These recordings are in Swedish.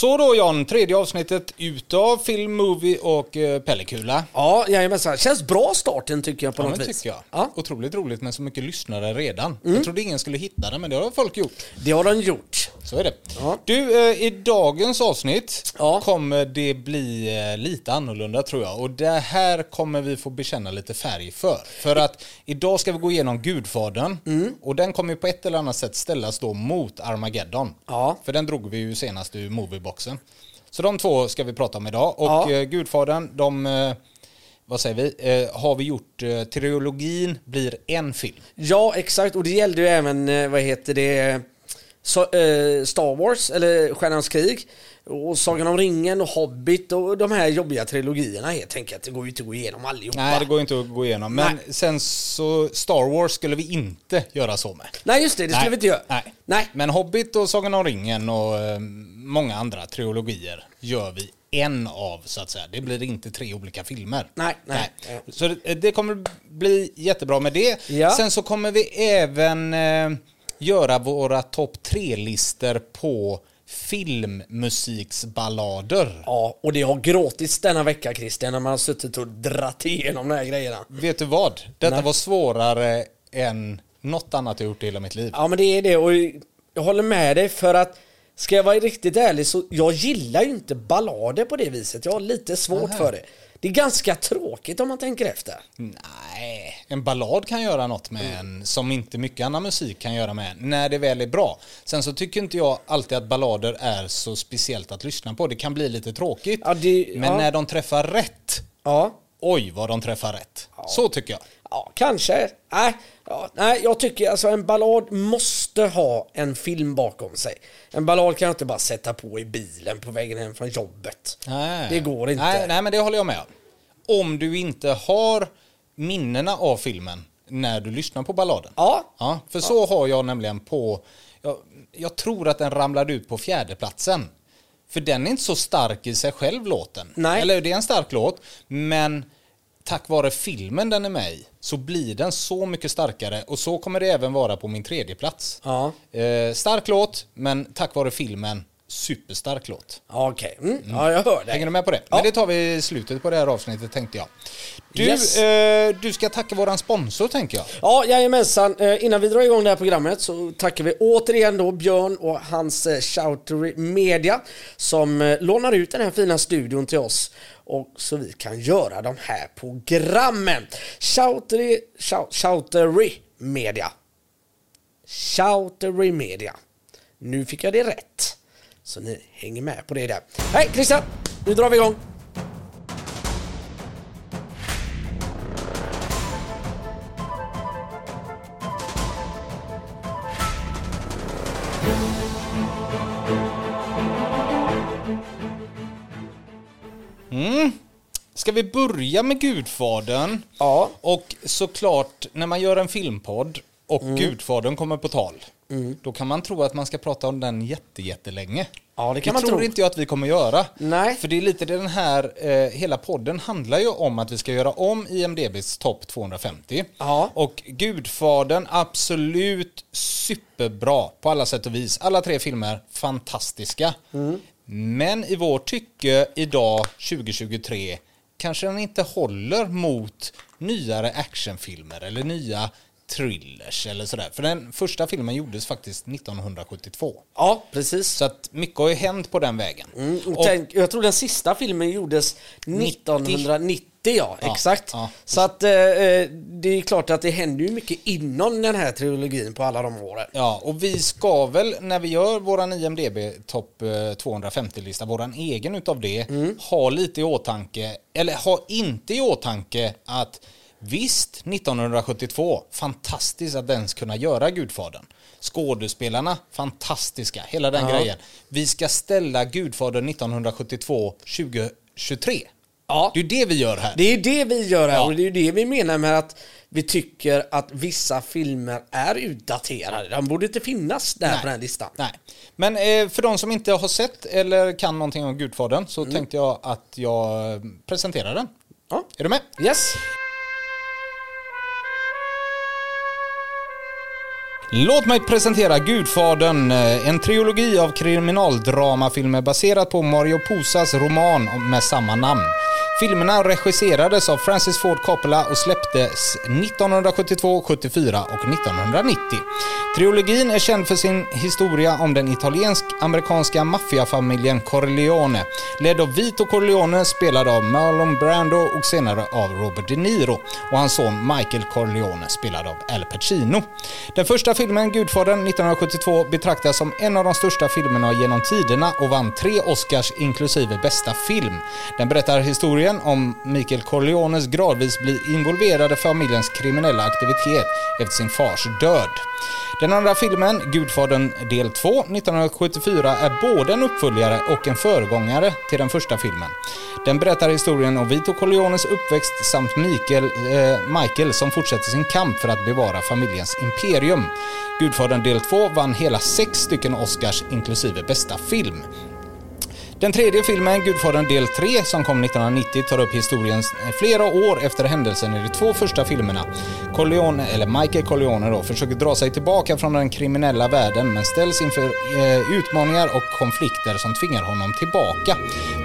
Så då John, tredje avsnittet utav Film, Movie och eh, Pellekula. Ja, jajamensan. Känns bra starten tycker jag på Ja, något men vis. tycker jag. Ja, Mm. Otroligt roligt med så mycket lyssnare redan. Jag trodde ingen skulle hitta det, men det har folk gjort. det har de gjort. Så är det. Ja. Du, eh, i dagens avsnitt Ja. kommer det bli eh, lite annorlunda tror jag. Och det här kommer vi få bekänna lite färg för. För att idag ska vi gå igenom Gudfadern. Mm. Och den kommer ju på ett eller annat sätt ställas då mot Armageddon. Ja. För den drog vi ju senast ur movieboxen. Så de två ska vi prata om idag. Och Ja. eh, Gudfadern, de... Eh, vad säger vi? Eh, har vi gjort trilogin blir en film. Ja, exakt. Och det gällde ju även, vad heter det, Star Wars, eller Stjärnans krig. Och Sagan om ringen och Hobbit och de här jobbiga trilogierna helt enkelt. Det går ju inte att gå igenom allihopa. Nej, det går inte att gå igenom. Men sen så, Star Wars skulle vi inte göra så med. Nej, just det. Det skulle Nej, vi inte göra. Nej. Nej. Men Hobbit och Sagan om ringen och eh, många andra trilogier gör vi en av, så att säga. Det blir inte tre olika filmer. Nej, nej. Så det, det kommer bli jättebra med det. Ja. Sen så kommer vi även eh, göra våra topp tre-listor på filmmusiksballader. Ja, och det har gråtits denna vecka Christian, när man har suttit och dratt igenom de här grejerna. Vet du vad? Detta Nej. var svårare än något annat jag gjort i hela mitt liv. Ja, men det är det. Och jag håller med dig för att Ska jag vara riktigt ärlig så jag gillar ju inte ballader på det viset. Jag har lite svårt för det. Det är ganska tråkigt om man tänker efter. Nej, en ballad kan göra något med en som inte mycket annan musik kan göra med en, när det väl är bra. Sen så tycker inte jag alltid att ballader är så speciellt att lyssna på. Det kan bli lite tråkigt. Ja, det- men ja. när de träffar rätt, Ja, oj vad de träffar rätt. Så tycker jag. Ja kanske. Nej, ja, nej, jag tycker alltså en ballad måste ha en film bakom sig. En ballad kan jag inte bara sätta på i bilen på vägen hem från jobbet. Nej. Det går inte. Nej, nej, men det håller jag med om. Om du inte har minnena av filmen när du lyssnar på balladen. Ja. Ja, för så har jag nämligen på... Jag, jag tror att den ramlade ut på fjärdeplatsen. För den är inte så stark i sig själv, låten. Nej. Eller det är en stark låt, men tack vare filmen den är med i så blir den så mycket starkare och så kommer det även vara på min tredje plats. Ja. Eh, stark låt, men tack vare filmen, superstark låt. Okej, mm. ja jag hör dig. Hänger du med på det? Ja. Men det tar vi i slutet på det här avsnittet tänkte jag. Du, Yes. eh, du ska tacka våran sponsor tänker jag. Ja, jajamensan. Eh, Innan vi drar igång det här programmet så tackar vi återigen då Björn och hans eh, Shoutery Media som eh, lånar ut den här fina studion till oss och så vi kan göra de här programmen. Shoutery, shout, Shoutery Media. Shoutery Media. Nu fick jag det rätt. Så ni hänger med på det där. Hej Christian! Nu drar vi igång. Ska vi börja med Gudfadern? Ja. Och såklart, när man gör en filmpodd och Gudfadern kommer på tal, då kan man tro att man ska prata om den jätte, jättelänge. Ja, det kan det man tror tro. inte jag att vi kommer göra. Nej. För det är lite det den här, eh, hela podden handlar ju om att vi ska göra om IMDBs topp 250. Ja. Och Gudfadern, absolut superbra på alla sätt och vis. Alla tre filmer, fantastiska. Mm. Men i vårt tycke idag, 2023, kanske den inte håller mot nyare actionfilmer eller nya thrillers eller sådär. För den första filmen gjordes faktiskt 1972. Ja, precis. Så att mycket har ju hänt på den vägen. Mm, och Och- tänk, jag tror den sista filmen gjordes 1990, ja, Ja, exakt. ja, så att eh, eh, det är klart att det händer ju mycket inom den här trilogin på alla de åren. Ja, och vi ska väl när vi gör våran IMDB topp eh, 250-lista, våran egen utav det, ha lite i åtanke, eller ha inte i åtanke att visst, 1972, fantastiskt att ens kunna göra Gudfadern. Skådespelarna, fantastiska, hela den Ja. grejen. Vi ska ställa Gudfadern 1972 2023. Ja. Det är det vi gör här. Det är det vi gör här Ja. och det är det vi menar med att vi tycker att vissa filmer är utdaterade. De borde inte finnas där på den här listan. Nej. Men eh, för de som inte har sett eller kan någonting om Gudfadern så Mm. tänkte jag att jag presenterar den. Ja. Är du med? Yes. Låt mig presentera Gudfadern, eh, en trilogi av kriminaldramafilmer baserat på Mario Pusas roman med samma namn. Filmerna regisserades av Francis Ford Coppola och släpptes 1972, 74 och 1990. Trilogin är känd för sin historia om den italiensk-amerikanska maffiafamiljen Corleone, ledd av Vito Corleone, spelad av Marlon Brando och senare av Robert De Niro, och hans son Michael Corleone, spelad av Al Pacino. Den första filmen, Gudfadern 1972, betraktas som en av de största filmerna genom tiderna och vann tre Oscars inklusive bästa film. Den berättar historien om Mikael Corleones gradvis blir involverade familjens kriminella aktivitet efter sin fars död. Den andra filmen, Gudfadern del 2, 1974, är både en uppföljare och en föregångare till den första filmen. Den berättar historien om Vito Corleones uppväxt samt Michael, eh, Michael som fortsätter sin kamp för att bevara familjens imperium. Gudfadern del 2 vann hela sex stycken Oscars inklusive bästa film. Den tredje filmen, Gudfadern del 3, som kom 1990, tar upp historien flera år efter händelsen i de två första filmerna. Corleone, eller Michael Corleone då, försöker dra sig tillbaka från den kriminella världen men ställs inför eh, utmaningar och konflikter som tvingar honom tillbaka.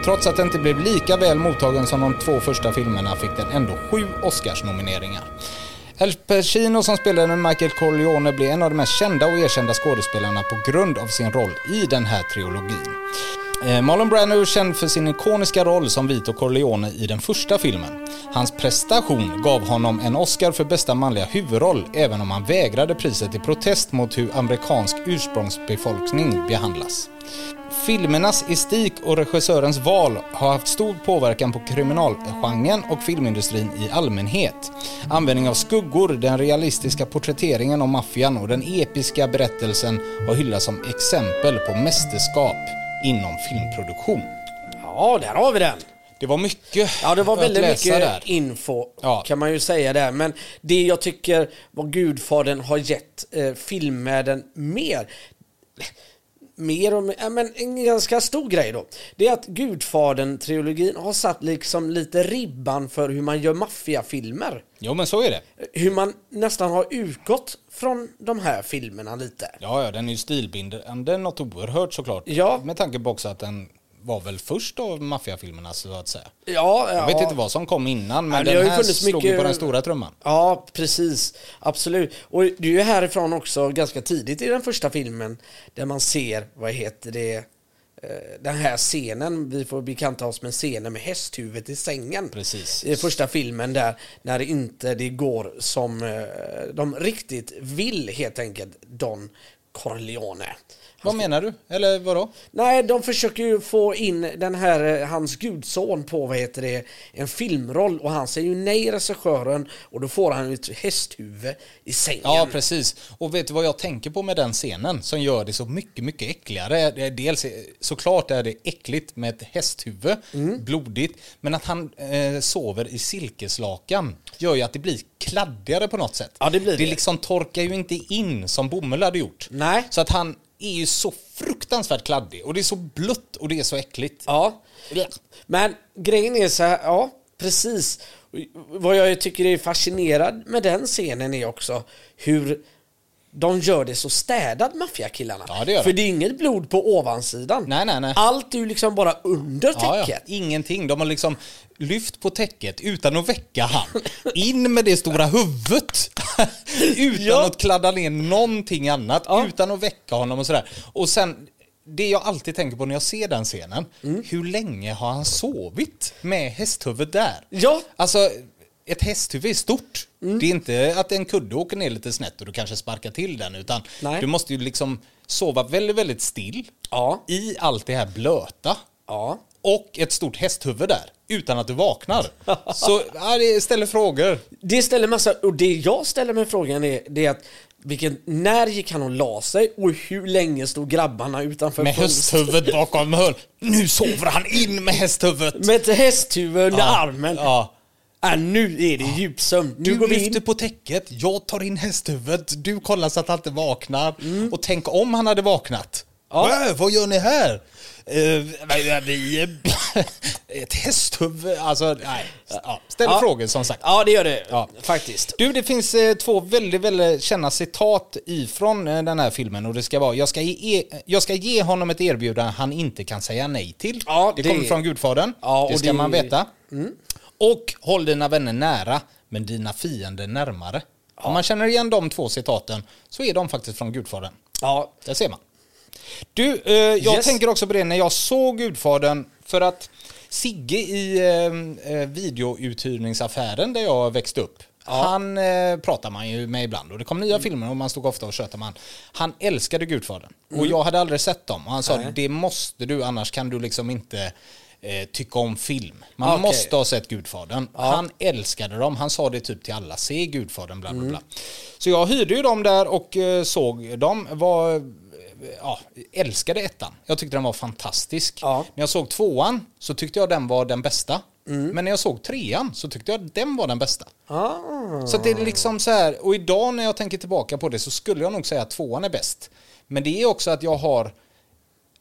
Trots att den inte blev lika väl mottagen som de två första filmerna fick den ändå sju Oscarsnomineringar. Al Pacino som spelade Michael Corleone blev en av de mest kända och erkända skådespelarna på grund av sin roll i den här trilogin. Eh, Marlon Brando är känd för sin ikoniska roll som Vito Corleone i den första filmen. Hans prestation gav honom en Oscar för bästa manliga huvudroll, även om han vägrade priset i protest mot hur amerikansk ursprungsbefolkning behandlas. Filmernas estik och regissörens val har haft stor påverkan på kriminalgenren och filmindustrin i allmänhet. Användning av skuggor, den realistiska porträtteringen av maffian och den episka berättelsen har hyllats som exempel på mästerskap inom filmproduktion. Ja, där har vi den. Det var mycket Ja, det var väldigt mycket där. info Ja. kan man ju säga där. Men det jag tycker vad Gudfadern har gett eh, filmvärlden mer mer om, ja, men en ganska stor grej då. Det är att Gudfadern-trilogin har satt liksom lite ribban för hur man gör maffiafilmer. Jo, men så är det. Hur man nästan har utgått från de här filmerna lite. Ja, ja, den är ju stilbindande något oerhört såklart. Ja. Med tanke på också att den var väl först av maffiafilmerna så att säga. Ja, Jag vet inte vad som kom innan men Ja, den ju här slog ju mycket- på den stora trumman. Ja, precis. Absolut. Och det är ju härifrån också ganska tidigt i den första filmen där man ser, vad heter det, den här scenen, vi får bekanta oss med scenen med hästhuvudet i sängen. Precis. I första filmen där, när det inte det går som eh, de riktigt vill helt enkelt, Don Corleone. Vad menar du? Eller vadå? Nej, de försöker ju få in den här, eh, hans gudson på, vad heter det, en filmroll och han säger ju nej regissören och då får han ett hästhuvud i sängen. Ja, precis. Och vet du vad jag tänker på med den scenen som gör det så mycket, mycket äckligare? Dels är- såklart är det äckligt med ett hästhuvud, Mm. blodigt, men att han eh, sover i silkeslakan gör ju att det blir kladdigare på något sätt. Ja, det blir Det det. liksom torkar ju inte in som bomull hade gjort. Nej. Så att han är ju så fruktansvärt kladdig och det är så blött och det är så äckligt. Ja. Men grejen är så här, ja, precis. Vad jag tycker är fascinerad med den scenen är också hur de gör det så städad maffiakillarna. Ja, det gör de. För det är inget blod på ovansidan. Nej, nej, nej. Allt är ju liksom bara under Ja, ja. täcket. Ingenting. De har liksom lyft på täcket utan att väcka han. In med det stora huvudet. utan Ja. att kladda ner någonting annat. Utan att väcka honom och sådär. Och sen, det jag alltid tänker på när jag ser den scenen. Mm. Hur länge har han sovit med hästhuvudet där? Ja. Alltså, ett hästhuvud är stort. Det är inte att en kudde åker ner lite snett och du kanske sparkar till den. Utan Nej. du måste ju liksom sova väldigt, väldigt still. Ja. I allt det här blöta Ja. och ett stort hästhuvud där utan att du vaknar. Så ja, det ställer frågor. Det ställer massa, och det jag ställer mig frågan är, det är att vilken, när gick han och la sig och hur länge stod grabbarna utanför Med hästhuvudet bakom hörn. Nu sover han in med hästhuvudet. Med ett hästhuvud under Ja, armen. Ja. Äh, nu är det djupsömn. Nu Du går vi lyfter in. på täcket, jag tar in hästhuvudet, du kollar så att han inte vaknar. Mm. Och tänk om han hade vaknat. Ja. Äh, vad gör ni här? Uh, vi, Ett hästhuvud, alltså nej. Ja, ställ Ja. frågor som sagt. Ja, det gör det Ja. faktiskt. Du, det finns eh, två väldigt, väldigt kända citat ifrån eh, den här filmen och det ska vara jag ska, ge, jag ska ge honom ett erbjudande han inte kan säga nej till. Ja, det, det- kommer från Gudfadern, Ja, det ska det- man veta. Och håll dina vänner nära, men dina fiender närmare. Om man känner igen de två citaten så är de faktiskt från Gudfadern. Ja, Där ser man. Du, eh, jag Yes. tänker också på det när jag såg Gudfadern för att Sigge i eh, eh, videouthyrningsaffären där jag växte upp. Han eh, pratar man ju med ibland och det kom Mm. nya filmer och man stod ofta och tjötade man. Han älskade Gudfadern Mm. och jag hade aldrig sett dem och han sa det måste du annars kan du liksom inte eh, tycka om film. Man Okej. måste ha sett Gudfadern. Han älskade dem, han sa det typ till alla, se Gudfadern bla bla Mm. bla. Så jag hyrde ju dem där och eh, såg dem, var, eh, ja, älskade ettan. Jag tyckte den var fantastisk. Ja. När jag såg tvåan så tyckte jag den var den bästa. Mm. Men när jag såg trean så tyckte jag den var den bästa. ah. Så det är liksom så här, och idag när jag tänker tillbaka på det så skulle jag nog säga att tvåan är bäst. Men det är också att jag har,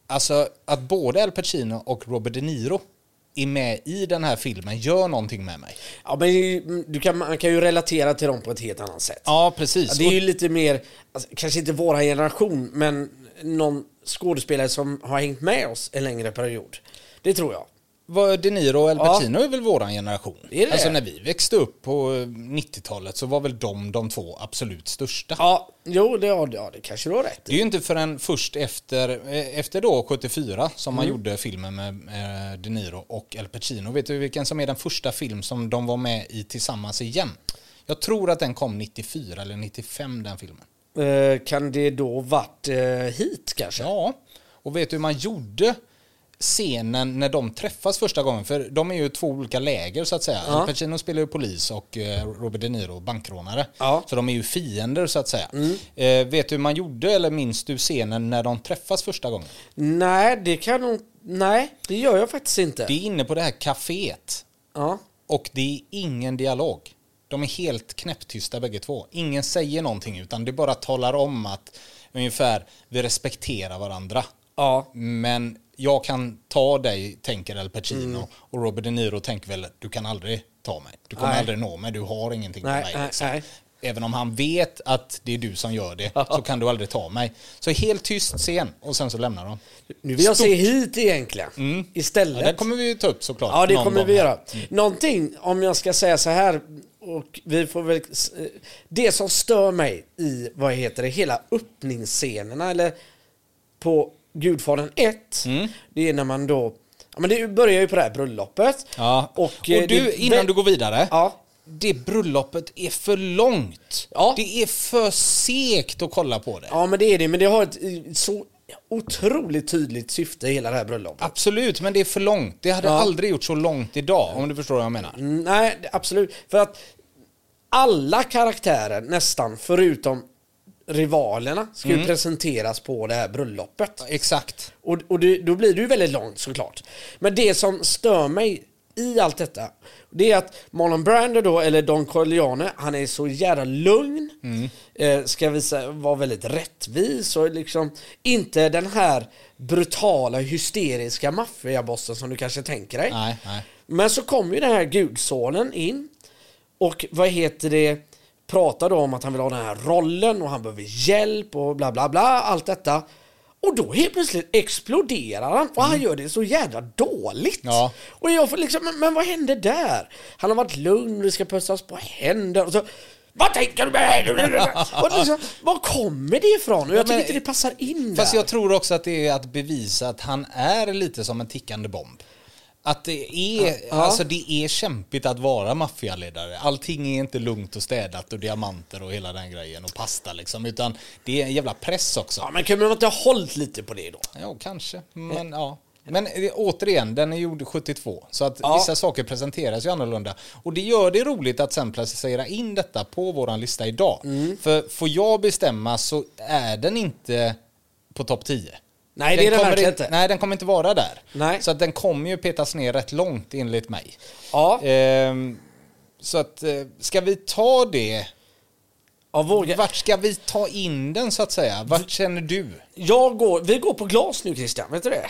alltså att både Al Pacino och Robert De Niro är med i den här filmen gör någonting med mig. ja, men du kan, man kan ju relatera till dem på ett helt annat sätt. Ja, precis. Det är ju lite mer, alltså, kanske inte våra generation, men någon skådespelare som har hängt med oss en längre period. Det tror jag. De Niro och Al Ja. Pacino är väl våran generation. Är det Alltså det? när vi växte upp på eh, 90-talet så var väl de de två absolut största. Ja, jo, det, ja, det- ja, det kanske du har rätt Det är ju inte förrän först efter, eh, efter då 74 som Mm. man gjorde filmen med eh, De Niro och Al Pacino. Vet du vilken som är den första film som de var med i tillsammans igen? Jag tror att den kom 94 eller 95 den filmen. Eh, kan det då varit eh, hit kanske? Ja, och vet du hur man gjorde scenen när de träffas första gången? För de är ju två olika läger så att säga. Ja. Al Pacino spelar ju polis och eh, Robert De Niro bankrånare. Ja. Mm. Så de är ju fiender så att säga. Eh, vet du hur man gjorde eller minns du scenen när de träffas första gången? Nej, det kan nog... Nej, det gör jag faktiskt inte. Det är inne på det här kaféet Ja. och det är ingen dialog. De är helt knäpptysta bägge två. Ingen säger någonting utan det bara talar om att ungefär vi respekterar varandra. Ja. Men jag kan ta dig, tänker Al Pacino. Mm. Och Robert De Niro tänker väl, du kan aldrig ta mig. Du kommer Nej. aldrig nå mig, du har ingenting med mig. liksom. nej. Även om han vet att det är du som gör det, så kan du aldrig ta mig. Så helt tyst scen, och sen så lämnar de. Nu vill jag se hit egentligen. Ja, Istället. det kommer vi ta upp såklart. Ja, det kommer vi här. göra. Någonting, om jag ska säga så här, och vi får väl... Det som stör mig i, vad heter det, hela öppningsscenerna, eller på Gudfadern 1, Mm. det är när man då... Ja, men det börjar ju på det här bröllopet. Ja. Och, Och, eh, du, det- innan du går vidare. Ja. Det bröllopet är för långt. Ja. Det är för segt att kolla på det. Ja, men det är det. Men det har ett eh, så otroligt tydligt syfte, hela det här bröllopet. Absolut, men det är för långt. Det hade Ja. aldrig gjort så långt idag, om du förstår vad jag menar. Mm, Nej, absolut. För att alla karaktärer, nästan, förutom rivalerna, ska Mm. ju presenteras på det här bröllopet. Exakt. Och, och det, då blir det ju väldigt långt såklart. Men det som stör mig i allt detta, det är att Marlon Brando då, eller Don Corleone, han är så jävla lugn. Eh, ska visa, vara väldigt rättvis och liksom inte den här brutala, hysteriska maffiabossen som du kanske tänker dig. Nej, nej. Men så kommer ju den här gudsonen in och vad heter det pratar då om att han vill ha den här rollen och han behöver hjälp och bla bla bla, allt detta. Och då helt plötsligt exploderar han och han gör det så jävla dåligt. Mm. Ja. Och jag får liksom, men, men vad hände där? Han har varit lugn, det ska pussas på händer och så vad tänker du med och liksom, Var kommer det ifrån? Och jag tycker inte det passar in Fast där. jag tror också att det är att bevisa att han är lite som en tickande bomb. Att det är, Ja. alltså det är kämpigt att vara maffialedare. Allting är inte lugnt och städat och diamanter och hela den grejen och pasta liksom. Utan det är en jävla press också. Ja, men kunde man inte ha hållit lite på det då? Ja, kanske. Men ja. Men eh, återigen, den är gjord 72. Så att Ja. vissa saker presenteras ju annorlunda. Och det gör det roligt att sen placera in detta på våran lista idag. Mm. För får jag bestämma så är den inte på topp 10. Nej, det är den verkligen inte-. Nej, den kommer inte vara där. Nej. Så att den kommer ju petas ner rätt långt enligt mig. Ja, Ehm, så att, eh, ska vi ta det? ja våga. Vart ska vi ta in den så att säga? Vart känner du? Jag går, vi går på glas nu Christian, vet du det?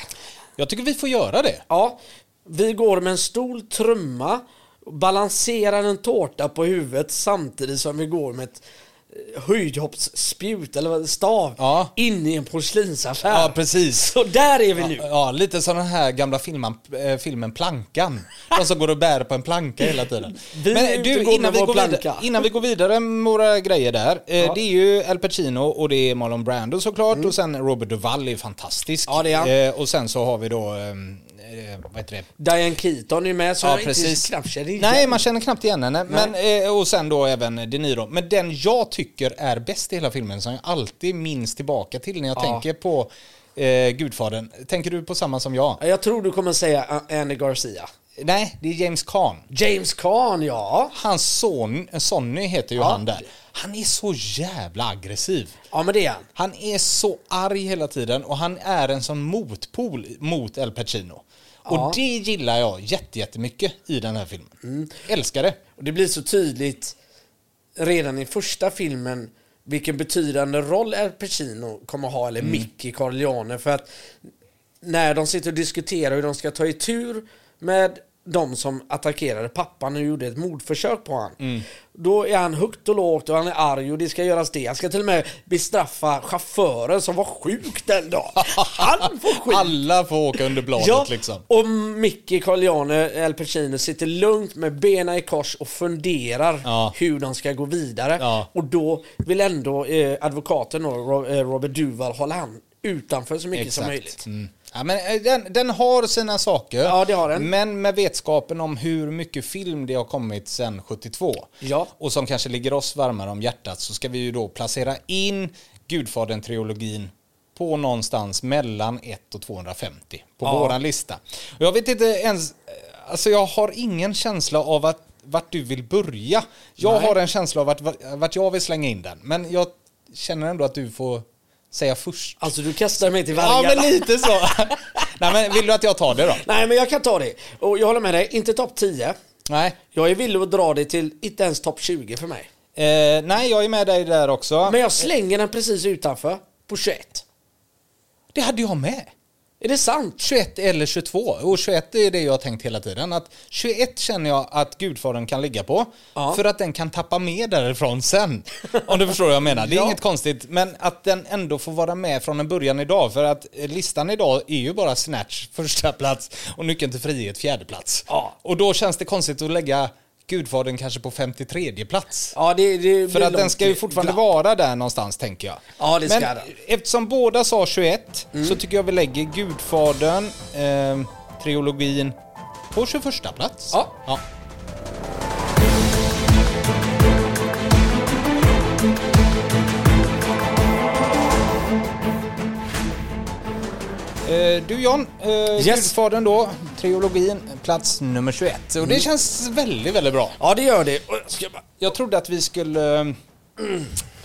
Jag tycker vi får göra det. Ja, Vi går med en stor trumma, balanserar en tårta på huvudet samtidigt som vi går med ett höjdhoppsspjut eller vad- stav Ja. in i en porslinsaffär. Ja, precis. Så där är vi nu. Ja, lite som den här gamla filmen, eh, filmen Plankan. De som går och bär på en planka hela tiden. Vi ute och går med vår går vidare, innan vi går vidare med våra grejer där. Eh, Ja. Det är ju Al Pacino och det är Marlon Brando såklart och sen Robert Duvall är fantastisk. Mm. Ja, det är han. Eh, och sen så har vi då, ehm, eh, vad heter det? Diane Keaton är med så Ja, jag inte precis. knappt känner igen. Nej, man känner knappt igen henne. Men, eh, och sen då även De Niro. Men den jag tycker är bäst i hela filmen, som jag alltid minns tillbaka till när jag Ja. tänker på eh, Gudfadern. Tänker du på samma som jag? Jag tror du kommer säga A- Andy Garcia. Nej, det är James Caan. James Caan, ja. Hans son, Sonny heter ju Ja. han där. Han är så jävla aggressiv. Ja, men det är han. Han är så arg hela tiden och han är en sån motpol mot El Pacino. Och det gillar jag jätte- jättemycket i den här filmen. Mm. Älskar det. Och det blir så tydligt redan i första filmen vilken betydande roll Al Pacino kommer ha, eller Mickey Corleone. För att när de sitter och diskuterar hur de ska ta itu med de som attackerade pappan och gjorde ett mordförsök på honom. Då är han högt och lågt och han är arg och det ska göras det. Han ska till och med bestraffa chauffören som var sjuk den dagen. Han får skit. Alla får åka under bladet Ja, liksom. och Mickey Corleone, Al Pacino, sitter lugnt med benen i kors och funderar Ja. hur de ska gå vidare. Ja. Och då vill ändå eh, advokaten eh, Robert Duval hålla han utanför så mycket som möjligt. Mm. Ja, men eh, den, den har sina saker. Ja, det har den. Men med vetskapen om hur mycket film det har kommit sedan 72 Ja. och som kanske ligger oss varmare om hjärtat så ska vi ju då placera in Gudfadern-trilogin på någonstans mellan 1 och 250 på Ja. våran lista. Och jag vet inte ens, eh, alltså jag har ingen känsla av att vart du vill börja. Jag Nej. har en känsla av att, vart jag vill slänga in den. Men jag känner ändå att du får säga först. Alltså du kastar mig till Ja, vargarna. men lite så. Nej, men vill du att jag tar det då? Nej, men jag kan ta det. Och jag håller med dig, inte topp 10. Nej. Jag är villig att dra det till inte ens topp 20 för mig. Eh, nej, jag är med dig där också. Men jag slänger den precis utanför, på 21. Det hade jag med. Är det sant? 21 eller 22. Och 21 är det jag har tänkt hela tiden. Att 21 känner jag att Gudfadern kan ligga på. Ja. För att den kan tappa med därifrån sen. Om du förstår vad jag menar. Det är Ja. inget konstigt. Men att den ändå får vara med från en början idag. För att listan idag är ju bara Snatch första plats och Nyckeln till frihet fjärde plats. Ja. Och då känns det konstigt att lägga Gudfadern kanske på 53 plats. Ja, det, det För att den ska ju fortfarande glapp. vara där någonstans tänker jag. Ja, det ska Men den. eftersom båda sa 21 så tycker jag vi lägger Gudfadern, eh, trilogin på 21 plats. Ja. ja. Eh, Du John, eh, Yes. Gudfadern då, trilogin, plats nummer 21. Och Mm. det känns väldigt, väldigt bra. Ja, det gör det. Jag trodde att vi skulle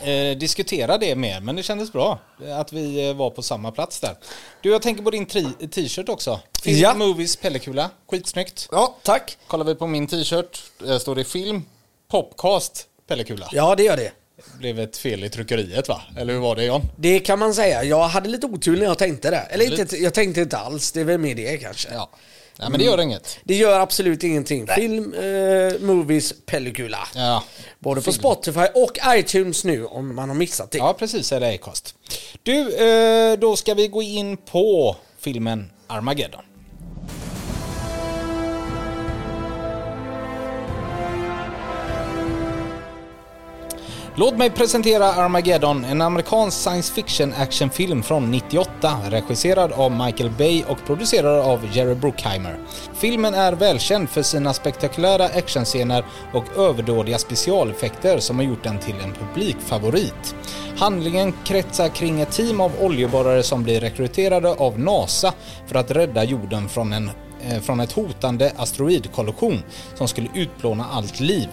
eh, diskutera det mer, men det kändes bra eh, att vi eh, var på samma plats där. Du, jag tänker på din t-shirt också. Film, Ja. Movies, Pellekula. Skitsnyggt. Ja, tack. Kollar vi på min t-shirt, eh, står det film, Popcast, Pellekula. Ja, det gör det. Det blev ett fel i tryckeriet va? Eller hur var det John? Det kan man säga. Jag hade lite otur när jag tänkte det. Eller Lite. inte, jag tänkte inte alls. Det är väl mer det kanske. Ja. Nej men det gör inget. Det gör absolut ingenting. Film, eh, movies, pellicula. Ja. Både på. Spotify och iTunes nu om man har missat det. Ja, precis. Eller Acast. Du, eh, då ska vi gå in på filmen Armageddon. Låt mig presentera Armageddon, en amerikansk science fiction actionfilm från 98, regisserad av Michael Bay och producerad av Jerry Bruckheimer. Filmen är välkänd för sina spektakulära actionscener och överdådiga specialeffekter som har gjort den till en publikfavorit. Handlingen kretsar kring ett team av oljeborrare som blir rekryterade av NASA för att rädda jorden från en eh, från ett hotande asteroidkollision som skulle utplåna allt liv.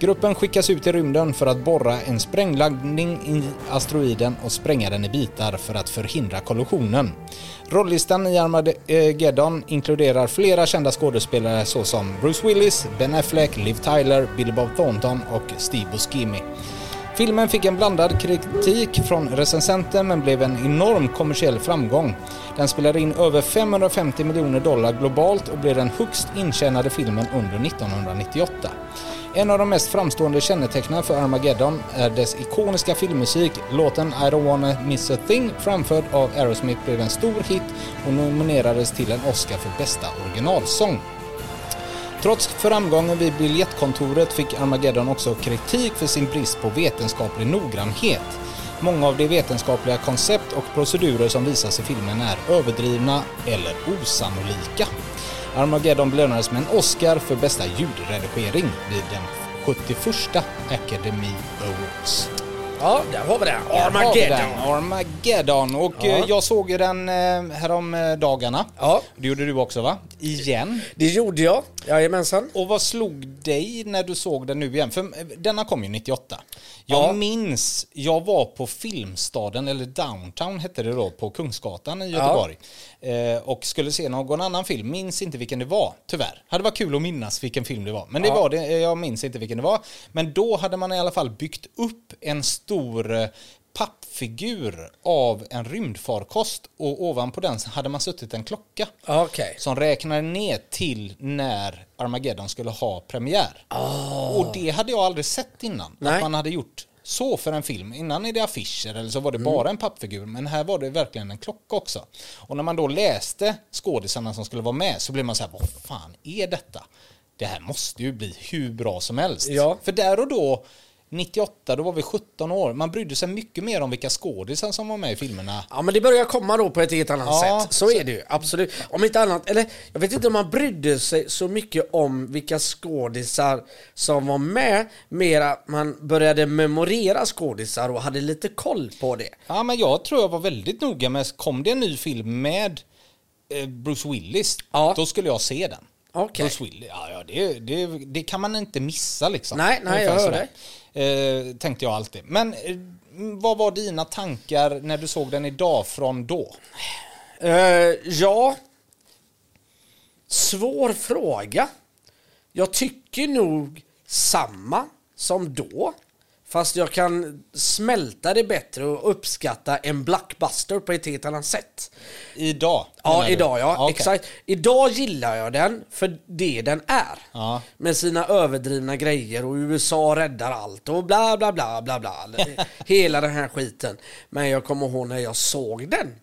Gruppen skickas ut i rymden för att borra en sprängladdning i asteroiden och spränga den i bitar för att förhindra kollisionen. Rollistan i Armageddon inkluderar flera kända skådespelare såsom Bruce Willis, Ben Affleck, Liv Tyler, Billy Bob Thornton och Steve Buscemi. Filmen fick en blandad kritik från recensenter men blev en enorm kommersiell framgång. Den spelade in över 550 miljoner dollar globalt och blev den högst intjänade filmen under 1998. En av de mest framstående kännetecknen för Armageddon är dess ikoniska filmmusik. Låten I don't wanna miss a thing framförd av Aerosmith blev en stor hit och nominerades till en Oscar för bästa originalsång. Trots framgången vid biljettkontoret fick Armageddon också kritik för sin brist på vetenskaplig noggrannhet. Många av de vetenskapliga koncept och procedurer som visas i filmen är överdrivna eller osannolika. Armageddon belönades med en Oscar för bästa ljudredigering vid den 71 Academy Awards. Ja, där har vi vi Armageddon. den. Armageddon. Och Ja. eh, jag såg ju den eh, härom dagarna. Ja, Det gjorde du också va? Igen. det gjorde jag. Jajamensan. Och vad slog dig när du såg den nu igen? För eh, denna kom ju 98. Jag Ja. minns, jag var på Filmstaden, eller Downtown hette det då, på Kungsgatan i Göteborg. Eh, och skulle se någon annan film, minns inte vilken det var, tyvärr. Hade varit kul att minnas vilken film det var. Men det Ja. var det, eh, jag minns inte vilken det var. Men då hade man i alla fall byggt upp en stor eh, pappfigur av en rymdfarkost och ovanpå den hade man suttit en klocka Okej. som räknade ner till när Armageddon skulle ha premiär. Och det hade jag aldrig sett innan. Nej. Att man hade gjort så för en film. Innan är det affischer eller så var det Mm. bara en pappfigur. Men här var det verkligen en klocka också. Och när man då läste skådisarna som skulle vara med så blev man så här, vad fan är detta? Det här måste ju bli hur bra som helst. Ja. För där och då 98, då var vi 17 år. Man brydde sig mycket mer om vilka skådisar som var med i filmerna. Ja men det börjar komma då på ett helt annat Ja, sätt. Så, är det ju, absolut. Om inte annat, eller jag vet inte om man brydde sig så mycket om vilka skådisar som var med, mer att man började memorera skådisar och hade lite koll på det. Ja, men jag tror jag var väldigt noga med, kom det en ny film med eh, Bruce Willis, Ja. då skulle jag se den. Okej. Bruce Willis, ja, ja det, det, det kan man inte missa liksom. Nej, nej, jag hör sådär. Eh, tänkte jag alltid. Men eh, vad var dina tankar när du såg den idag från då? Eh, ja, svår fråga. Jag tycker nog samma som då. Fast jag kan smälta det bättre och uppskatta en blockbuster på ett helt annat sätt. Idag? Ja, idag ja. okej. Exakt. Idag gillar jag den för det den är. Ja. Med sina överdrivna grejer och USA räddar allt och bla bla bla bla bla. Hela den här skiten. Men jag kommer ihåg när jag såg den.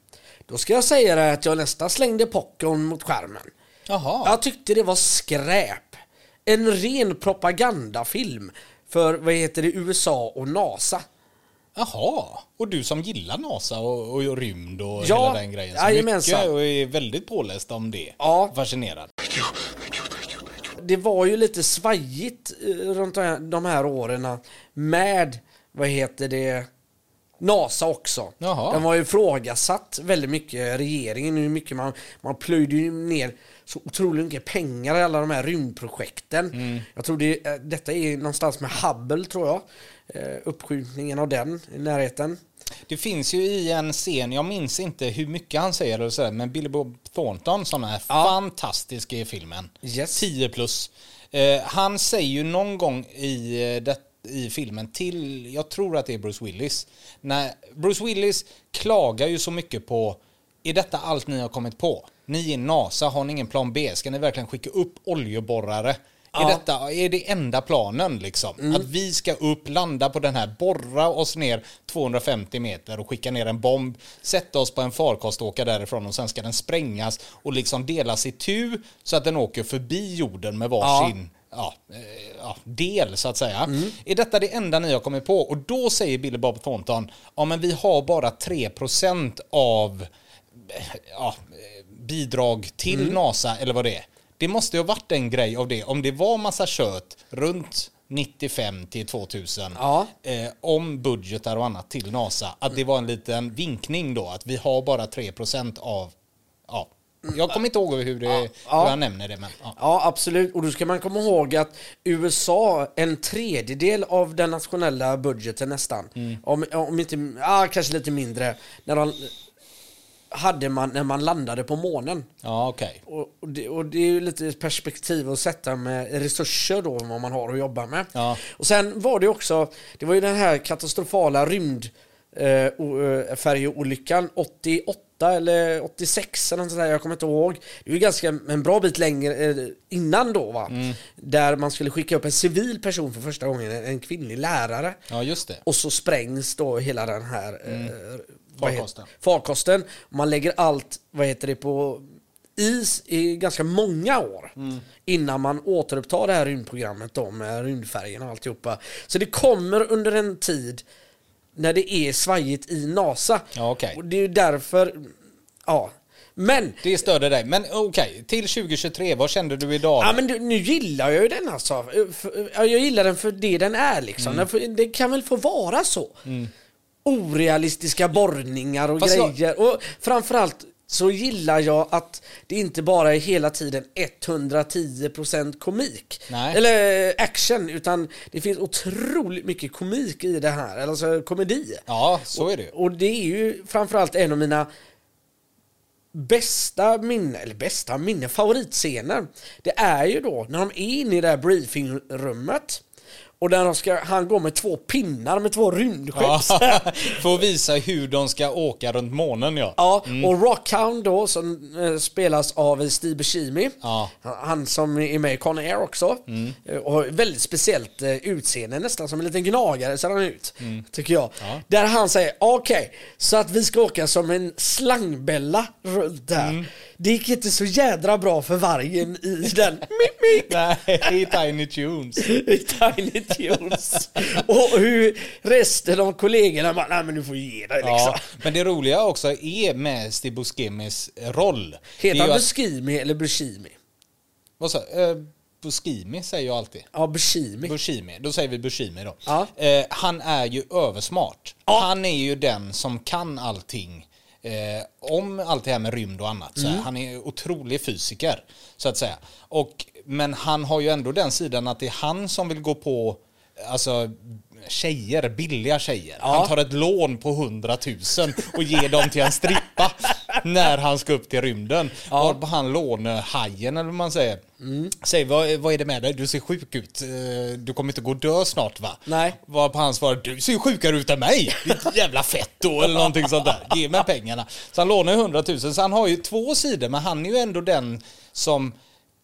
Då ska jag säga det att jag nästan slängde popcorn mot skärmen. Jaha. Jag tyckte det var skräp. En ren propagandafilm för, vad heter det, USA och NASA. Jaha, och du som gillar NASA och, och rymd och Ja, hela den grejen. Så jajamensan. mycket och är väldigt påläst om det. Ja. Fascinerad. det var ju lite svajigt eh, runt de här, de här åren med, vad heter det, NASA också. Jaha. Den var ju ifrågasatt väldigt mycket, regeringen, hur mycket man, man plöjde ju ner så otroligt mycket pengar i alla de här rymdprojekten. Mm. Jag tror det, eh, detta är någonstans med Hubble tror jag. Eh, uppskjutningen av den i närheten. Det finns ju i en scen, jag minns inte hur mycket han säger eller sådär, men Billy Bob Thornton som är fantastisk i filmen. Yes. 10 plus. Eh, han säger ju någon gång i, eh, det, i filmen till, jag tror att det är Bruce Willis. När Bruce Willis klagar ju så mycket på, är detta allt ni har kommit på? Ni är NASA, har ni ingen plan B? Ska ni verkligen skicka upp oljeborrare? Är, Ja. detta, är det enda planen liksom? Att vi ska upp, landa på den här, borra oss ner 250 meter och skicka ner en bomb, sätta oss på en farkost och åka därifrån och sen ska den sprängas och liksom delas i tu så att den åker förbi jorden med varsin ja. Eh, ja, del så att säga. Är detta det enda ni har kommit på? Och då säger Billy Bob Thornton, ja men vi har bara 3% av eh, ja, eh, bidrag till NASA eller vad det är. Det måste ju ha varit en grej av det. Om det var massa kött runt 95 till 2000 Ja. eh, om budgetar och annat till NASA. Att det var en liten vinkning då. Att vi har bara 3% av... Ja. Jag kommer inte ihåg hur, det, Ja. hur han nämner det. Men, ja. Ja, absolut. Och då ska man komma ihåg att USA, en tredjedel av den nationella budgeten nästan, Mm. om, om inte, ja, kanske lite mindre, när de, hade man när man landade på månen. Ja, okej. Och, och, det, och det är ju lite perspektiv att sätta med resurser då, vad man har att jobba med. Ja. Och sen var det också, det var ju den här katastrofala rymd eh, o- eh, färjeolyckan 88 eller 86 eller något sånt där, jag kommer inte ihåg. Det är ju ganska en bra bit längre eh, innan då va. Där man skulle skicka upp en civil person för första gången, en, kvinnlig lärare. Ja, just det. Och så sprängs då hela den här eh, vad heter- Farkosten. farkosten. Man lägger allt, vad heter det, på is i ganska många år. Innan man återupptar det här rymdprogrammet då med rymdfärgerna och alltihopa. Så det kommer under en tid när det är svajigt i NASA. Ja, okej. Och det är ju därför, ja. Men Det störde dig. Men okej, till 2023, vad kände du idag? Ja men du, nu gillar jag ju den alltså. Jag gillar den för det den är liksom. Mm. Den Det kan väl få vara så. Orealistiska borrningar och Fast jag- grejer. Och framförallt så gillar jag att det inte bara är hela tiden 110% komik. Nej. Eller action, utan det finns otroligt mycket komik i det här. Alltså komedi. Ja, så är det ju. Och det är ju framförallt en av mina bästa minne, eller bästa minne, favoritscener. Det är ju då när de är inne i det här briefingrummet. Och där ska, han går med två pinnar med två rymdskepp. Ja, för att visa hur de ska åka runt månen ja. Ja, och Rockhound då som eh, spelas av Steve Buscemi. Ja. Han som är med i Con Air också. Eh, Och väldigt speciellt eh, utseende, nästan som en liten gnagare ser han ut. Tycker jag. Ja. Där han säger, okej, så att vi ska åka som en slangbella runt där. Det gick inte så jädra bra för vargen i den Nej, i Tiny Tunes. i Tiny Tunes. Och hur resten av kollegorna bara, nej men du får ge dig liksom. Ja, men det roliga också är med Steve Buscemis roll. Heter han Buscemi eller Buscemi? Vad sa eh, Buscemi säger jag alltid. Ja, Buscemi. Buscemi, då säger vi Buscemi då. Ja. Eh, han är ju översmart. Ja. Han är ju den som kan allting eh, om allt det här med rymd och annat. Här, Han är otrolig fysiker, så att säga. Och, men han har ju ändå den sidan att det är han som vill gå på alltså, tjejer, billiga tjejer. Ja. Han tar ett lån på 100 000 och ger dem till en strippa när han ska upp till rymden. Ja. Varpå han lånehajen, eller vad man säger, säger vad, vad är det med dig? Du ser sjuk ut. Eh, Du kommer inte gå och dö snart va? Nej. Varpå han svarar, du ser ju sjukare ut än mig. Ditt jävla fett då, eller någonting sånt där. Ge mig pengarna. Så han lånar ju 100 000, så han har ju två sidor, men han är ju ändå den som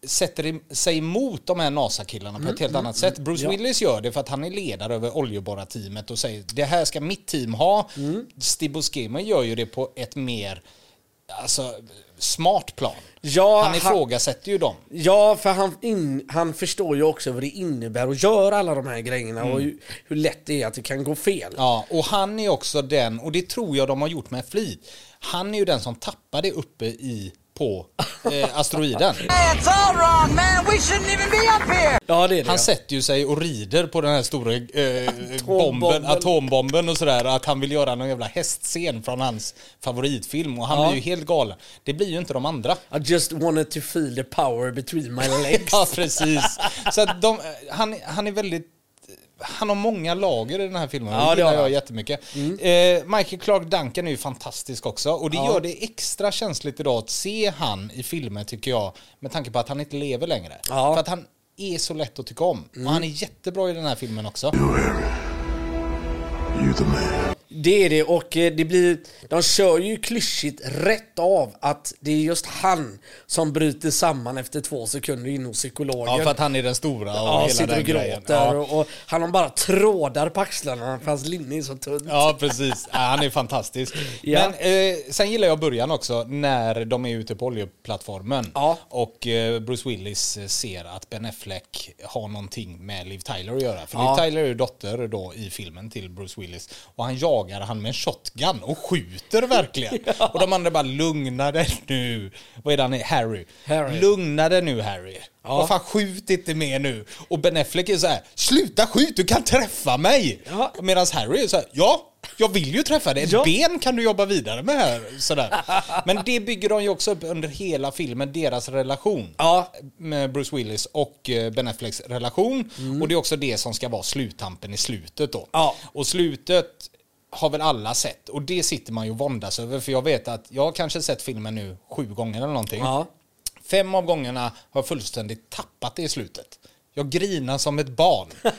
sätter sig emot de här NASA-killarna på ett helt annat sätt. Bruce Ja. Willis gör det för att han är ledare över oljeborrarteamet och säger det här ska mitt team ha. Steve Buscemi gör ju det på ett mer alltså, smart plan. Ja, han ifrågasätter ju dem. Ja, för han, in, han förstår ju också vad det innebär att göra alla de här grejerna och hur, hur lätt det är att det kan gå fel. Ja, och han är också den, och det tror jag de har gjort med flit. Han är ju den som tappade uppe i på eh, asteroiden. Hey, it's all wrong, man. We shouldn't even be up here. Ja, det är det. Han sätter ju sig och rider på den här stora eh, bomben, atombomben och sådär. Att han vill göra någon jävla hästscen från hans favoritfilm. Och han Ja. blir ju helt galen. Det blir ju inte de andra. I just wanted to feel the power between my legs. Ja, precis. Så att de, han, han är väldigt... Han har många lager i den här filmen. Ja, det gillar har jag jättemycket. Eh, Michael Clark Duncan är ju fantastisk också. Och det gör det extra känsligt idag att se han i filmer tycker jag. Med tanke på att han inte lever längre. Ja. För att han är så lätt att tycka om. Och han är jättebra i den här filmen också. You the man. Det är det och eh, det blir, de kör ju klyschigt rätt av att det är just han som bryter samman efter två sekunder in hos psykologen. Ja, för att han är den stora och Ja, hela sitter och gråter Ja. och, och han har bara trådar på axlarna för hans linne är så tunt. Ja, precis. Ja, han är fantastisk. Ja. Men eh, sen gillar jag början också, när de är ute på oljeplattformen. Ja. Och eh, Bruce Willis eh, ser att Ben Affleck har någonting med Liv Tyler att göra. För. Liv Tyler är ju dotter då i filmen till Bruce Willis. Och han jagar han med en shotgun och skjuter verkligen. Och de andra bara, lugna dig nu. Vad är det han är? Harry. Harry. Lugna dig nu Harry. Ja. Vad fan, skjut inte mer nu. Och Ben Affleck är så här, sluta skjut, du kan träffa mig. Ja. Medan Harry är så här, ja, jag vill ju träffa dig. Ett Ja. ben kan du jobba vidare med här. Sådär. Men det bygger de ju också upp under hela filmen, deras relation. Ja. Med Bruce Willis och eh, Ben Afflecks relation. Och det är också det som ska vara sluttampen i slutet då. Ja. Och slutet har väl alla sett och det sitter man ju och våndas över för jag vet att jag har kanske sett filmen nu sju gånger eller någonting. Ja. Fem av gångerna har jag fullständigt tappat det i slutet. Jag grinar som ett barn.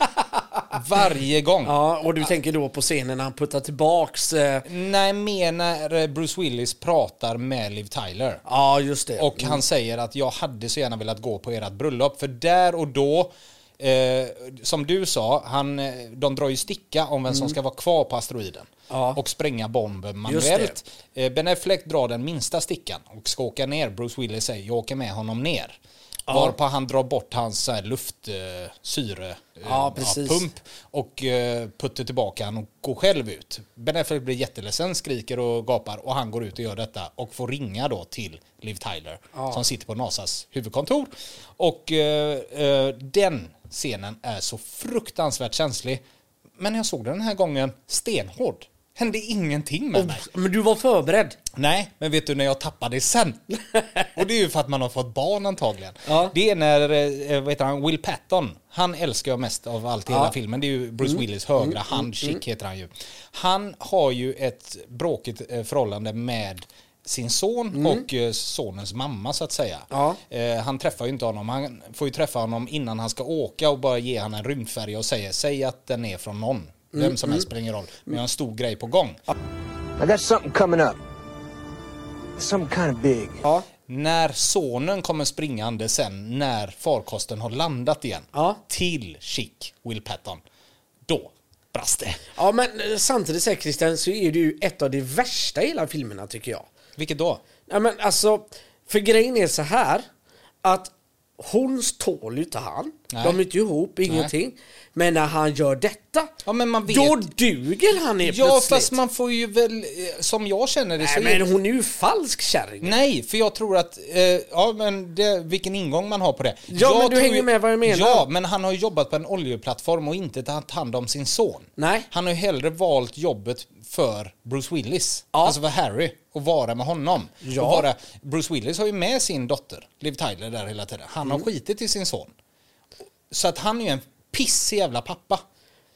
Varje gång. Ja, och du tänker då på scenen när han puttar tillbaks... Eh, Nej, mer när eh, Bruce Willis pratar med Liv Tyler. ja, just det. Och han säger att jag hade så gärna velat gå på ert bröllop. För där och då, eh, som du sa, han, eh, de drar ju sticka om vem som ska vara kvar på asteroiden. Mm. Ja. Och spränga bomben manuellt. Eh, ben Affleck drar den minsta stickan och ska åka ner. Bruce Willis säger jag åker med honom ner. Varpå han drar bort hans så här, luft, eh, eh, Ja, pump och eh, puttar tillbaka han och går själv ut. Ben Affleck blir jätteledsen, skriker och gapar och han går ut och gör detta och får ringa då till Liv Tyler som sitter på NASAs huvudkontor. Och eh, eh, den scenen är så fruktansvärt känslig. Men när jag såg den den här gången stenhård. Hände ingenting med mig. Men du var förberedd. Nej, men vet du när jag tappade sen? Och det är ju för att man har fått barn antagligen. Ja. Det är när, eh, vad heter han, Will Patton, han älskar jag mest av allt i hela filmen. Det är ju Bruce Willis högra hand, Chick heter han ju. Han har ju ett bråkigt eh, förhållande med sin son och eh, sonens mamma så att säga. Ja. Eh, han träffar ju inte honom. Han får ju träffa honom innan han ska åka och bara ge han en rymdfärja och säga säg att den är från någon. Vem som helst spelar ingen roll. Men jag har en stor grej på gång. I got something coming up. Something kind of big. Ja. När sonen kommer springande sen när farkosten har landat igen Ja. till Chick, Will Patton, då brast det. Ja, men eh, samtidigt säger Christian så är det ju ett av de värsta i hela filmerna tycker jag. Vilket då? Nej men alltså, för grejen är så här att hon tål ju inte han. Nej. De är inte ihop, ingenting. Men när han gör detta, Ja, då duger han helt Ja, plötsligt. fast man får ju väl, eh, som jag känner det så Nej är men hon är ju falsk kärring. Nej, för jag tror att, eh, ja men det, vilken ingång man har på det. Ja, jag men du hänger med vad jag menar. Ja, men han har ju jobbat på en oljeplattform och inte tagit hand om sin son. Nej. Han har ju hellre valt jobbet för Bruce Willis, Ja. alltså för Harry, och vara med honom. Ja. Och vara, Bruce Willis har ju med sin dotter, Liv Tyler, där hela tiden. Han Mm. har skitit i sin son. Så att han är ju en pissig jävla pappa.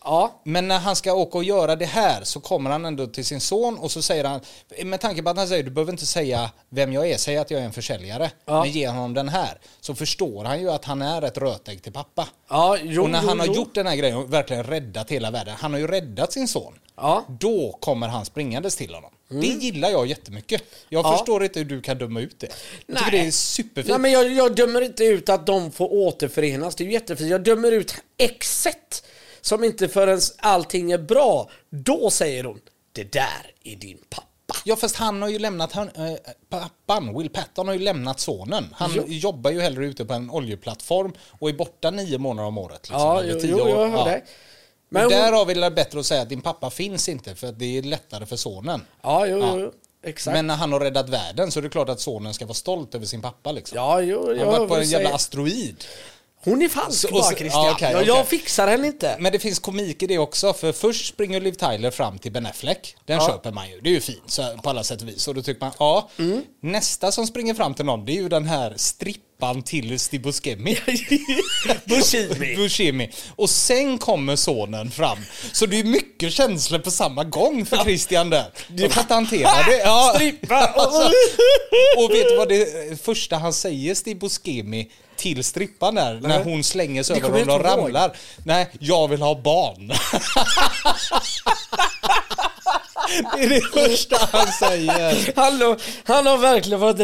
Ja, Men när han ska åka och göra det här så kommer han ändå till sin son och så säger han, med tanke på att han säger du behöver inte säga vem jag är, säg att jag är en försäljare. Ja. Men ge honom den här. Så förstår han ju att han är ett rötägg till pappa. ja jo, och när jo, han har jo. gjort den här grejen och verkligen räddat hela världen, han har ju räddat sin son. Ja. Då kommer han springandes till honom. Det gillar jag jättemycket. Jag Ja. förstår inte hur du kan döma ut det. Jag tycker Nej. det är superfint. Nej men jag, jag dömer inte ut att de får återförenas, det är ju jättefint. Jag dömer ut exet som inte förrän allting är bra, då säger hon det där är din pappa. Ja fast han har ju lämnat, han, äh, pappan, Will Patton har ju lämnat sonen. Han Jo. jobbar ju hellre ute på en oljeplattform och är borta nio månader om året. Liksom, Ja, eller jo, tio jo, år. jag hör ja. dig. Men Men där har vi det bättre att säga att din pappa finns inte för att det är lättare för sonen. ja, jo, Ja. jo, jo, exakt. Men när han har räddat världen så är det klart att sonen ska vara stolt över sin pappa. Liksom. ja, jo, han har varit på en jävla asteroid. Hon är falsk Så- bara Christian. ja, okej, jag, jag fixar henne inte. Men det finns komik i det också, för först springer Liv Tyler fram till Ben Affleck. Den Ja. köper man ju, det är ju fint så, på alla sätt och vis. Och då tycker man, ja, Mm. nästa som springer fram till någon, det är ju den här strippan till Steve Buscemi. Buscemi. Buscemi. Och sen kommer sonen fram. Så det är mycket känslor på samma gång för Christian där. Jag kan inte hantera det. Ja. Strippa! Alltså, och vet du vad det första han säger Steve Buscemi till strippan där när hon slänger sig över honom och ramlar? Nej, jag vill ha barn. det är det första han säger. Han, har- han har verkligen fått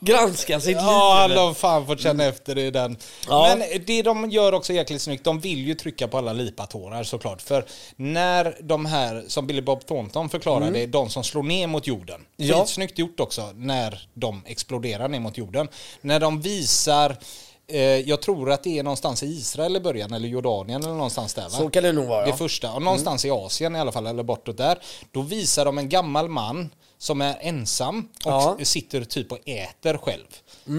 granska sitt Ja, han liv. har fan fått känna efter i den. Ja. Men det de gör också jäkligt snyggt, de vill ju trycka på alla lipatårar såklart. För när de här, som Billy Bob Thornton förklarar, det är de som slår ner mot jorden. Mm. Ja. Skitsnyggt gjort också, när de exploderar ner mot jorden. När de visar jag tror att det är någonstans i Israel i början, eller Jordanien eller någonstans där va? Så kan det nog vara, Det första, och någonstans i Asien i alla fall, eller bortåt där. Då visar de en gammal man som är ensam och Ja. Mm. sitter typ och äter själv.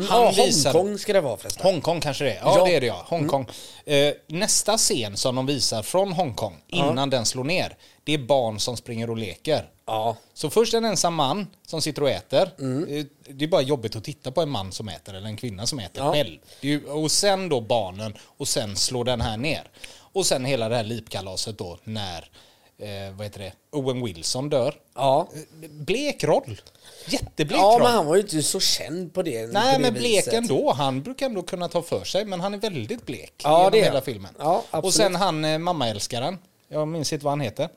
ja, visar- Hongkong ska det vara förresten. Hongkong kanske det är. Ja, Ja. Mm. det är det ja. Hongkong. Eh, nästa scen som de visar från Hongkong, innan den slår ner, det är barn som springer och leker. Ja. Så först en ensam man som sitter och äter. Mm. Eh, Det är bara jobbigt att titta på en man som äter eller en kvinna som äter Ja. själv. Ju, och sen då barnen och sen slår den här ner. Och sen hela det här lipkalaset då när eh, vad heter det, Owen Wilson dör. Ja. Blek roll. Jätteblek Ja, roll. men han var ju inte så känd på det. Nej, på det men blek viset. ändå. Han brukar ändå kunna ta för sig, men han är väldigt blek Ja, genom det hela filmen. Ja, absolut. och sen han eh, mammaälskaren. Jag minns inte vad han heter.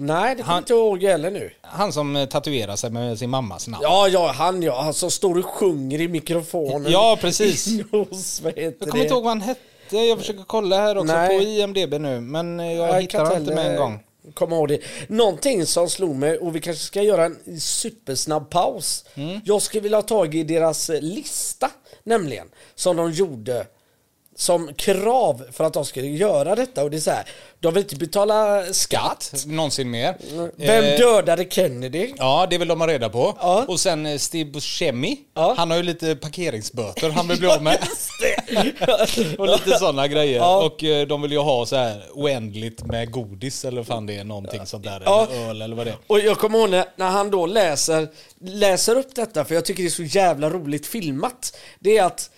Nej, det kommer Han- inte ihåg heller nu. Han som eh, tatuerar sig med sin mammas namn. Ja, ja, han ja. Han som står och sjunger i mikrofonen. Ja, precis. Hos, Jag kommer inte ihåg vad han hette. Jag försöker kolla här också Nej. på IMDB nu, men eh, jag, Jag hittar inte med en heller gång. Komma ihåg det. Någonting som slog mig, och vi kanske ska göra en supersnabb paus. Mm. Jag skulle vilja ha tag i deras eh, lista, nämligen, som de gjorde som krav för att de skulle göra detta. Och det är så här, de vill inte betala skatt. Någonsin mer. Vem Eh, dödade Kennedy? Ja, det vill de ha reda på. Ja. Och sen eh, Steve Buscemi, Ja. han har ju lite parkeringsböter han vill bli av med. och lite sådana grejer. Ja. Och eh, de vill ju ha så här oändligt med godis eller fan det är någonting sånt där. Eller öl eller vad det är. Och jag kommer ihåg när, när han då läser, läser upp detta, för jag tycker det är så jävla roligt filmat. Det är att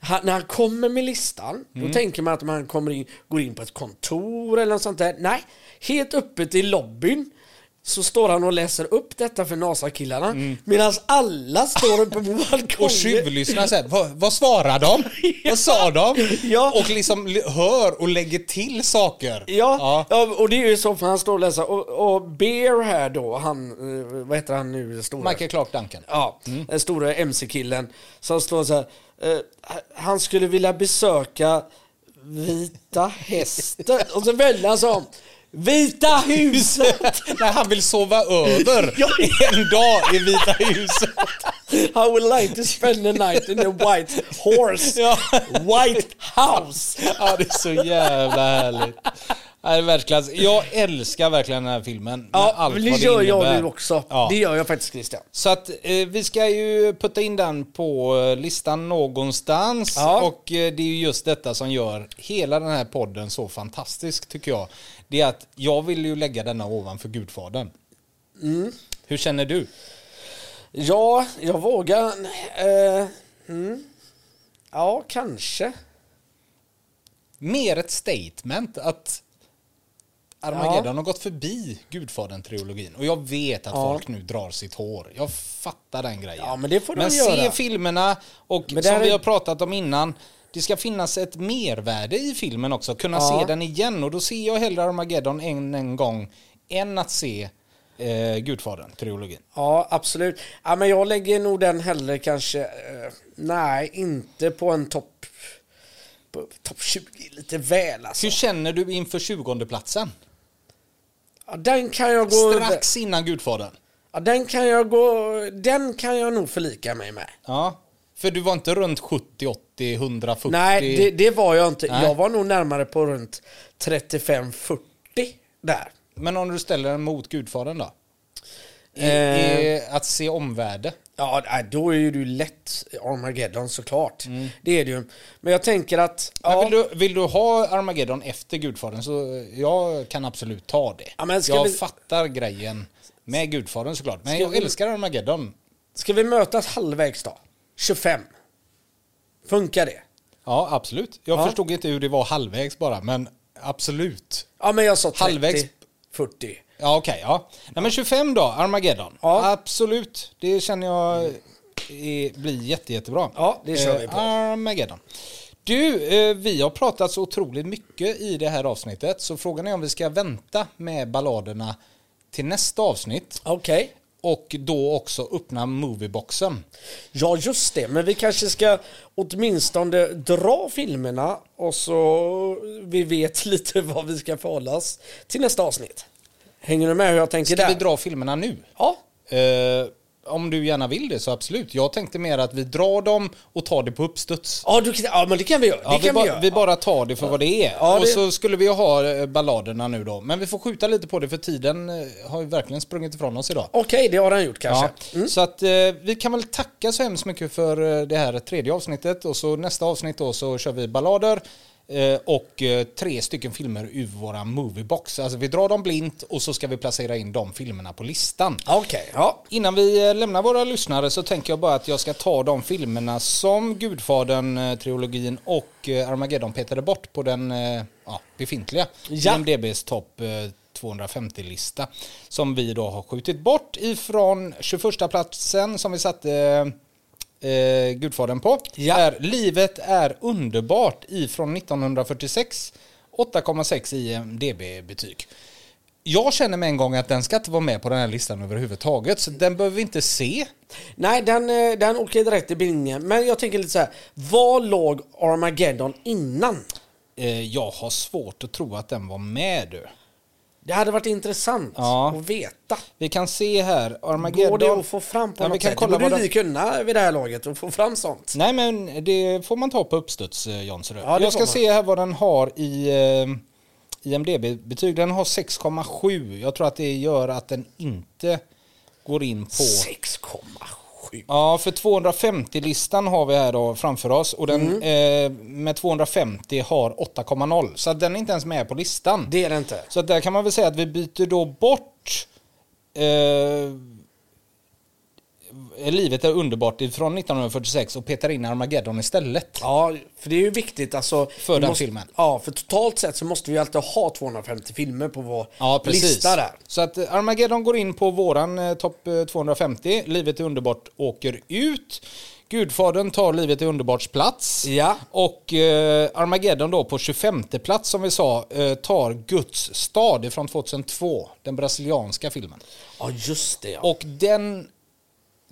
han, när han kommer med listan, Mm. då tänker man att man kommer in, går in på ett kontor eller något sånt där. Nej, helt öppet i lobbyn så står han och läser upp detta för NASA-killarna medan alla står uppe på balkongen. Mm. Och tjuvlyssnar sen. Vad, vad svarar de? Vad sa de? Ja. Och liksom li- hör och lägger till saker. Ja, ja. och det är ju så för han står och läser. Och, och Bear här då, han, eh, vad heter han nu? Stora? Michael Clark Duncan. Ja, den stora MC-killen som står så här. Eh, han skulle vilja besöka Vita Hästen. Och så väljer han så. Vita huset! Nej, han vill sova över en dag i Vita huset. I would like to spend the night in the white horse. White house. Ja, det är så jävla härligt. Det är världsklass. Jag älskar verkligen den här filmen. Ja, allt det vad gör jag nu också. Ja. Det gör jag faktiskt Christian. Så att eh, vi ska ju putta in den på eh, listan någonstans. Ja. Och eh, det är ju just detta som gör hela den här podden så fantastisk tycker jag. Det är att jag vill ju lägga denna ovanför Gudfadern. Mm. Hur känner du? Ja, jag vågar. Eh, mm. Ja, kanske. Mer ett statement att Armageddon har gått förbi Gudfadern-trilogin. Och jag vet att Ja. folk nu drar sitt hår. Jag fattar den grejen. Ja, men det får de Men se göra. filmerna och som vi har pratat om innan. Det ska finnas ett mervärde i filmen också. Kunna Ja. se den igen. Och då ser jag hellre Armageddon en, en gång än att se eh, Gudfadern-trilogin. Ja, absolut. Ja, men jag lägger nog den hellre kanske, eh, nej, inte på en topp topp 20, lite väl alltså. Hur känner du inför 20 platsen? Ja, den kan jag gå... Strax innan Gudfadern. Ja, den kan jag gå... Den kan jag nog förlika mig med. Ja. För du var inte runt 70, 80, 140? Nej, det, det var jag inte. Nej. Jag var nog närmare på runt 35-40 där. Men om du ställer den mot Gudfadern då? I, Eh. i att se omvärde? Ja, då är ju du lätt Armageddon såklart. Det är det ju. Men jag tänker att... Ja, vill, du, vill du ha Armageddon efter Gudfadern så jag kan absolut ta det. Ja, men jag vi- fattar grejen med Gudfadern såklart. Men Ska jag vi- älskar Armageddon. Ska vi mötas halvvägs då? 25. Funkar det? Ja, absolut. Jag Ja. förstod inte hur det var halvvägs bara, men absolut. Ja, men jag sa 30, Halvvägs. 40. Ja, okej. ja. Nej, men 25 då, Armageddon. Ja. Absolut. Det känner jag är, blir jätte, jättebra. Ja, det kör vi på. Armageddon. Du, eh, vi har pratat så otroligt mycket i det här avsnittet, så frågan är om vi ska vänta med balladerna till nästa avsnitt Okej. och då också öppna movieboxen. Ja, just det. Men vi kanske ska åtminstone dra filmerna och så vi vet lite vad vi ska förhålla oss till nästa avsnitt. Hänger du med hur jag tänker Ska där? vi dra filmerna nu? Ja. Eh, om du gärna vill det så absolut. Jag tänkte mer att vi drar dem och tar det på uppstuds. Ja, du, ja, men det kan vi göra. Ja, det vi, kan vi, bara, göra. vi bara tar det för vad det är. Ja, och det- så skulle vi ju ha eh, balladerna nu då. Men vi får skjuta lite på det för tiden eh, har ju verkligen sprungit ifrån oss idag. Okej, det har den gjort kanske. Ja, Så att eh, vi kan väl tacka så hemskt mycket för det här tredje avsnittet och så nästa avsnitt då så kör vi ballader och eh, tre stycken filmer ur våra moviebox. Alltså vi drar dem blint och så ska vi placera in de filmerna på listan. Okej, ja. Innan vi eh, lämnar våra lyssnare så tänker jag bara att jag ska ta de filmerna som Gudfadern-trilogin och eh, Armageddon petade bort på den eh, ja, befintliga Ja. IMDBs topp 250-lista som vi då har skjutit bort ifrån 21 platsen som vi satte eh, Gudfadern på. Ja. Är Livet är underbart ifrån 1946. 8,6 i IMDB-betyg. Jag känner med en gång att den ska inte vara med på den här listan överhuvudtaget. Så den behöver vi inte se. Nej, den, eh, den åker direkt i bingen. Men jag tänker lite så här. Vad låg Armageddon innan? Eh, jag har svårt att tro att den var med du. Det hade varit intressant Ja. att veta. Vi kan se här, Armageddon. Går det att få fram på Ja, något kan sätt? kolla det borde vad vi kunna vid det här laget och få fram sånt. Nej men det får man ta på uppstuds eh, Jansson. Ja, jag ska man. se här vad den har i eh, IMDB-betyg. Den har 6,7. Jag tror att det gör att den inte går in på... 6,7. Ja, för 250-listan har vi här då framför oss och den Mm. eh, med 250 har 8,0. Så den är inte ens med på listan. Det är det inte. Så att där kan man väl säga att vi byter då bort eh, Livet är underbart från 1946 och petar in Armageddon istället. Ja, för det är ju viktigt alltså. För den måste, filmen. Ja, för totalt sett så måste vi alltid ha 250 filmer på vår Ja, precis. lista där. Så att eh, Armageddon går in på våran eh, topp eh, 250. Livet är underbart åker ut. Gudfadern tar Livet är underbarts plats. Ja. Och eh, Armageddon då på 25 plats som vi sa eh, tar Guds stad från 2002. Den brasilianska filmen. Ja, just det ja. Och den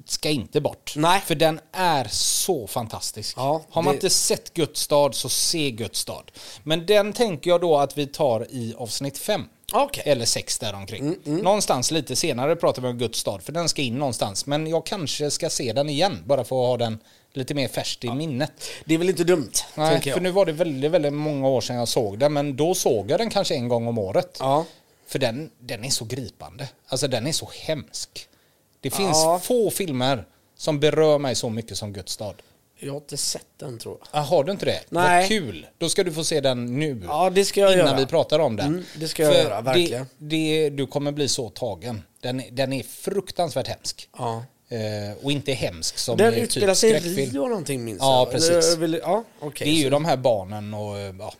ska inte bort. Nej. För den är så fantastisk. Ja, Har man det- inte sett Guds stad så se Guds stad. Men den tänker jag då att vi tar i avsnitt 5. Okej. Eller 6 däromkring. Mm, Någonstans lite senare pratar vi om Guds stad. För den ska in någonstans. Men jag kanske ska se den igen. Bara för att ha den lite mer färskt i minnet. Det är väl inte dumt, Nej, för nu var det väldigt, väldigt många år sedan jag såg den. Men då såg jag den kanske en gång om året. Ja. För den, den är så gripande. Alltså den är så hemsk. Det finns Ja. få filmer som berör mig så mycket som Guds stad. Jag har inte sett den tror jag. Ah, har du inte det? Nej. Vad kul. Då ska du få se den nu. Ja, det ska jag innan göra. vi pratar om den. Mm, det ska jag För göra, verkligen. Det, det, du kommer bli så tagen. Den, är- den är fruktansvärt hemsk. Ja. Eh, och inte hemsk som Den i utspelar typ sig i. Rio någonting minns Ja, jag. precis. Eller, vill- Ja, okej. Det är ju så- de här barnen och ja,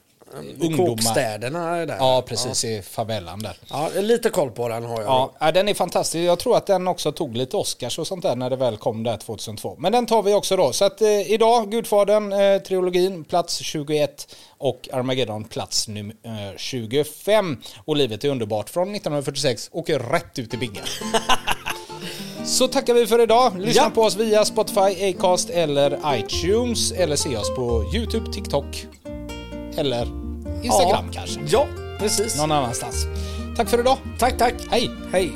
ungdomar. Kåkstäderna är där. Ja, precis. I favelan där. Ja, lite koll på den har jag. Ja, ja, den är fantastisk. Jag tror att den också tog lite Oscars och sånt där när det väl kom där 2002. Men den tar vi också då. Så att eh, idag, Gudfadern, eh, trilogin, plats 21 och Armageddon, plats num- eh, 25. Och Livet är underbart från 1946 åker rätt ut i bingen. Så tackar vi för idag. Lyssna Ja. på oss via Spotify, Acast eller iTunes. Eller se oss på YouTube, TikTok eller Instagram ja. kanske. Ja, precis. Någon annanstans. Tack för idag. Tack, tack. Hej! Hej.